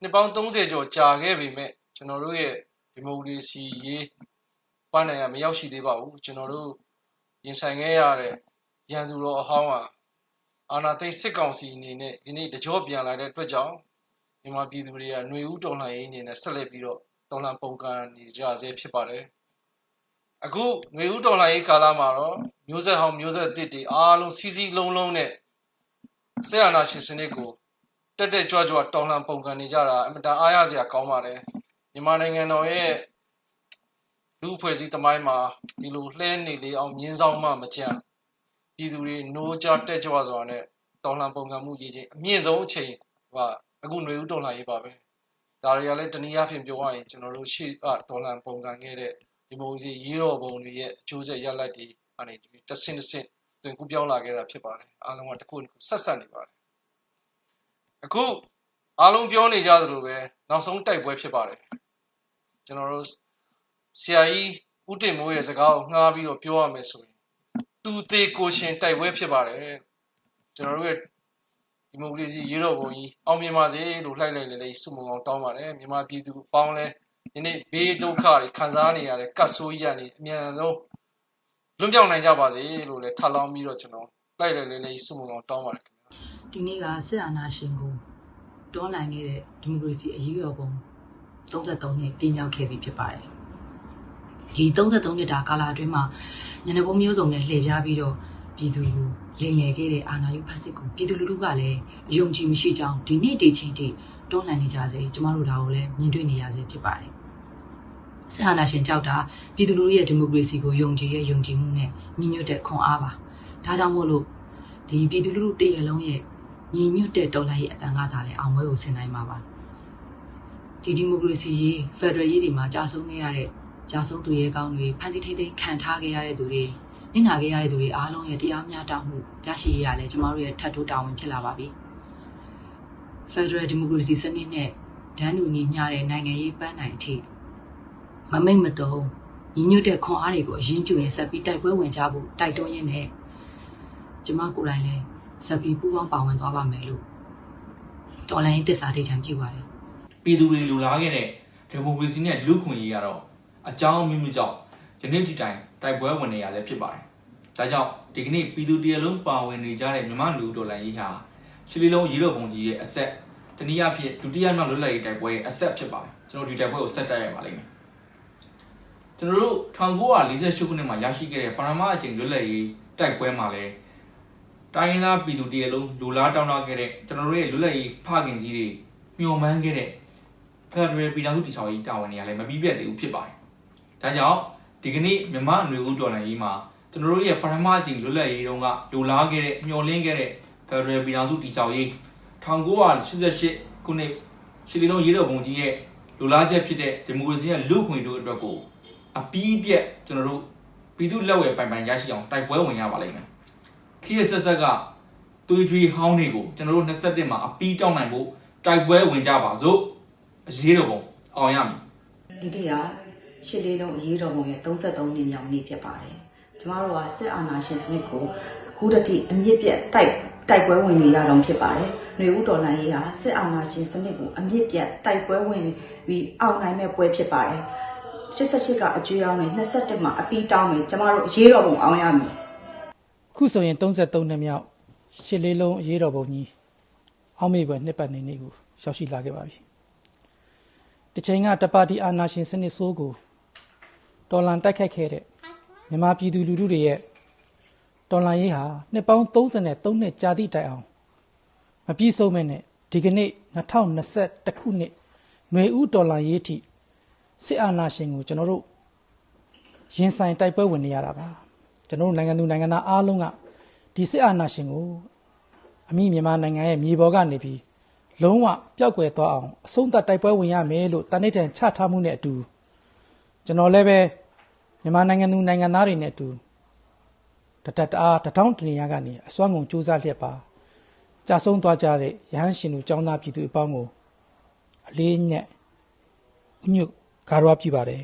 နှစ်ပေါင်း30ကျော်ကြာခဲ့ပြီမဲ့ကျွန်တော်တို့ရဲ့ဒီမိုကရေစီရေးပန်းနိုင်ရမရောက်ရှိသေးပါဘူးကျွန်တော်တို့ရင်ဆိုင်ခဲ့ရတဲ့ရန်သူတော်အဟောင်းဟာအာနာသိန်းစစ်ကောင်စီအနေနဲ့ဒီနေ့တကြောပြန်လာတဲ့အတွက်ကြောင့် မြန်မာပြည်သူတွေကຫນွေဦးတော်လှန်ရေးအနေနဲ့ဆက်လက်ပြီးတော့တော်လှန်ပုံကန်နေကြဆဲဖြစ်ပါတယ်အခုຫນွေဦးတော်လှန်ရေးကာလမှာတော့မျိုးဆက်ဟောင်းမျိုးဆက်တစ်တွေအားလုံးစီးစီးလုံးလုံးနဲ့ဆရာနာရှင်စနစ်ကို တက်တက်ကြွကြွတောင်းလန်ပုံကန်နေကြတာအမတန်အားရစရာကောင်းပါတယ်မြန်မာနိုင်ငံတော်ရဲ့လူအဖွဲ့အစည်းတမိုင်းမှာဒီလိုလှဲနေလေအောင်မြင်းဆောင်မှမကြံပြည်သူတွေနိုးကြတက်ကြွစွာနဲ့တောင်းလန်ပုံကန်မှုရည်ချင်းအမြင့်ဆုံးအချိန်က အခုຫນွေဦးတော်လှန်ရေးပါပဲဒါတွေကလည်းတနည်းအားဖြင့်ပြောရရင်ကျွန်တော်တို့ရှေ့ကဒေါ်လာပုံကန်ခဲ့တဲ့ဒီမိုကရေစီရေးတော်ပုံတွေရဲ့အကျိုးဆက်ရလဒ်တွေအနေနဲ့တစ်ဆင့်တစ်ဆင့်တွင်ကူးပြောင်းလာခဲ့တာဖြစ်ပါတယ်အားလုံးကတစ်ခုတစ်ခုဆက်ဆက်နေပါတယ်အခုအားလုံးပြောနေကြသလိုပဲနောက်ဆုံးတိုက်ပွဲဖြစ်ပါတယ်ကျွန်တော်တို့ဆရာကြီးဦးတင်မိုးရဲ့စကားကိုငှားပြီးတော့ပြောရမယ်ဆိုရင်သူသေးကိုရှင်တိုက်ပွဲဖြစ်ပါတယ်ကျွန်တော်တို့ရဲ့ ဒီမိုကရေစီရေတော်ပုံကြီးအောင်မြင်ပါစေလို့လှိုက်လိုက်လေလေစုမုံအောင်တောင်းပါတယ်မြန်မာပြည်သူအပေါင်းလဲဒီနေ့ဘေးဒုက္ခတွေခံစားနေရတဲ့ကတ်ဆိုးကြီးကနေအမြန်ဆုံးလွတ်မြောက်နိုင်ကြပါစေလို့လည်းထပ်လောင်းပြီးတော့ကျွန်တော်လှိုက်လိုက်လေလေစုမုံအောင်တောင်းပါတယ်ခင်ဗျာဒီနေ့ကစစ်အာဏာရှင်ကိုတွန်းလှန်ခဲ့တဲ့ဒီမိုကရေစီအရေးတော်ပုံ33နှစ်ပြည့်မြောက်ခဲ့ပြီဖြစ်ပါတယ်။ဒီ33နှစ်တာကာလအတွင်းမှာညနေပုံမျိုးစုံနဲ့လှည့်ပြားပြီးတော့ ပြည်သူကိုလင်ရခဲ့တဲ့အာဏာယူဖက်စစ်ကိုပြည်သူလူထုကလည်းယုံကြည်မရှိကြောင်းဒီနေ့ဒီချိန်ထိတွန်းလှန်နေကြစေကျမတို့ဒါကိုလည်းမြင်တွေ့နေရစေဖြစ်ပါတယ်။စစ်အာဏာရှင်ကြောက်တာပြည်သူလူထုရဲ့ဒီမိုကရေစီကိုယုံကြည်ရဲ့ယုံကြည်မှုနဲ့ညီညွတ်တဲ့ခွန်အားပါ။ဒါကြောင့်မို့လို့ဒီပြည်သူလူထုတရလုံးရဲ့ညီညွတ်တဲ့တော်လှန်ရေးအတန်ကသာလည်းအောင်ပွဲကိုဆင်နိုင်မှာပါဒီဒီမိုကရေစီရေးဖက်ဒရယ်ရေးတွေမှာကြာဆုံးခဲ့ရတဲ့ကြာဆုံးသူရဲကောင်းတွေဖန်တီးထိမ့်သိမ်းခံထားခဲ့ရတဲ့သူတွေ နစ်နာခဲ့ရတဲ့သူတွေအားလုံးရဲ့တရားမျှတမှုရရှိရလဲကျမတို့ရဲ့ထပ်တိုးတာဝန်ဖြစ်လာပါပြီဖက်ဒရယ်ဒီမိုကရေစီစနစ်နဲ့ဒန်းတူညီမျှတဲ့နိုင်ငံရေးပန်းနိုင်အထိမမိတ်မတုံးညီညွတ်တဲ့ခွန်အားတွေကိုအရင်ပြုရင်ဆက်ပြီးတိုက်ပွဲဝင်ကြဖို့တိုက်တွန်းရင်းနဲ့ကျမကိုယ်တိုင်လည်းဆက်ပြီးပူးပေါင်းပါဝင်သွားပါမယ်လို့တော်လိုင်းသစ္စာဒိဋ္ဌံပြုပါတယ်ပြည်သူတွေလူလားခဲ့တဲ့ဒီမိုကရေစီနဲ့လူ့ခွင့်ရေးကတော့အကြောင်းအမျိုးမျိုးကြောင့် ယနေ့ထိတိုင်တိုက်ပွဲဝင်နေရလဲဖြစ်ပါတယ်။ဒါကြောင့်ဒီကနေ့ပြည်သူတရလုံးပါဝင်နေကြတဲ့မြန်မာလူတော်လှန်ရေးဟာရှစ်လေးလုံးရေတော်ပုံကြီးရဲ့အဆက်တနည်းအားဖြင့်ဒုတိယမြောက်လွတ်လပ်ရေးတိုက်ပွဲရဲ့အဆက်ဖြစ်ပါတယ်။ကျွန်တော်ဒီတိုက်ပွဲကိုဆက်တက်ရပါလိမ့်မယ်။ကျွန်တော်တို့1948ခုနှစ်မှာရရှိခဲ့တဲ့ပရမအကျင့်လွတ်လပ်ရေးတိုက်ပွဲမှာလည်းတိုင်းရင်းသားပြည်သူတရလုံးလူလားတောင်းတခဲ့တဲ့ကျွန်တော်တို့ရဲ့လွတ်လပ်ရေးဖခင်ကြီးတွေမျှော်မှန်းခဲ့တဲ့ဖက်ဒရယ်ပြည်ထောင်စုတည်ဆောက်ရေးတာဝန်တွေကလည်းမပြီးပြတ်သေးဘူးဖြစ်ပါတယ်။ဒါကြောင့် ဒီကနေ့မြန်မာအနွေဦးတော်လှန်ရေးမှာကျွန်တော်တို့ရဲ့ပထမအကြိမ်လွတ်လပ်ရေးတုန်းကလူလားခဲ့တဲ့မျှော်လင့်ခဲ့တဲ့ဖက်ဒရယ်ပြည်ထောင်စုတည်ဆောက်ရေး1988ခုနှစ်ရှစ်လီလုံးရေးတော်ပုံကြီးရဲ့လူလားချက်ဖြစ်တဲ့ဒီမိုကရေစီရဲ့လူ့ခွင့်တို့အတွက်ကိုအပီးပြက်ကျွန်တော်တို့ပြည်သူလက်ဝယ်ပိုင်ပိုင်ရရှိအောင်တိုက်ပွဲဝင်ရပါလိမ့်မယ်။ခရီးဆက်ဆက်ကသွေးကြွေးဟောင်းတွေကိုကျွန်တော်တို့27မှာအပီးတောင်းနိုင်ဖို့တိုက်ပွဲဝင်ကြပါစို့အရေးတော်ပုံအောင်ရမည်ဒီနေ့က ရှစ်လေးလုံးအရေးတော်ပုံရဲ့33နှစ်မြောက်နေ့ဖြစ်ပါတယ်။ကျမတို့ကစစ်အာဏာရှင်စနစ်ကိုအခုတတိအမြင့်ပြတ်တိုက်တိုက်ပွဲဝင်နေရတော့ဖြစ်ပါတယ်။ຫນွေဦးတော်လှန်ရေးဟာစစ်အာဏာရှင်စနစ်ကိုအမြင့်ပြတ်တိုက်ပွဲဝင်ပြီးအောင်နိုင်မဲ့ပွဲဖြစ်ပါတယ်။88ကအကျွေးအောင်နဲ့21မှာအပီးတောင်းမယ်ကျမတို့အရေးတော်ပုံအောင်ရမည်ခုဆိုရင်33နှစ်မြောက်ရှစ်လေးလုံးအရေးတော်ပုံကြီးအောက်မေ့ပွဲနှစ်ပတ်နေနေကိုရောက်ရှိလာခဲ့ပါပြီ။တစ်ချိန်ကတပါတီအာနာရှင်စနစ်ဆိုးကို တော်လန်တိုက်ခိုက်ခဲ့တဲ့မြန်မာပြည်သူလူထုတွေရဲ့တော်လန်ရေးဟာနှစ်ပေါင်း33နှစ်ကြာသည့်တိုင်အောင်မပြည့်စုံမဲ့နဲ့ဒီကနေ့2021ခုနှစ်ຫນွေဦးတော်လန်ရေးအထိစစ်အာဏာရှင်ကိုကျွန်တော်တို့ရင်ဆိုင်တိုက်ပွဲဝင်နေရတာပါကျွန်တော်တို့နိုင်ငံသူနိုင်ငံသားအားလုံးကဒီစစ်အာဏာရှင်ကိုအမိမြန်မာနိုင်ငံရဲ့မြေပေါ်ကနေပြီးလုံးဝပျောက်ကွယ်သွားအောင်အဆုံးသတ်တိုက်ပွဲဝင်ရမယ်လို့တနိဋ္ဌာန်ချထားမှုနဲ့အတူ ကျွန်တော်လည်းပဲမြန်မာနိုင်ငံသူနိုင်ငံသားတွေနဲ့အတူတတတအားတထောင်းတနေရကနေအစွမ်းကုန်စူးစမ်းလျက်ပါကြာဆုံးသွားကြတဲ့ရဟန်းရှင်တို့ចောင်းသားပြည်သူအပေါင်းကိုအလေးအနက်ဥညွတ်ဂါရဝပြုပါတယ်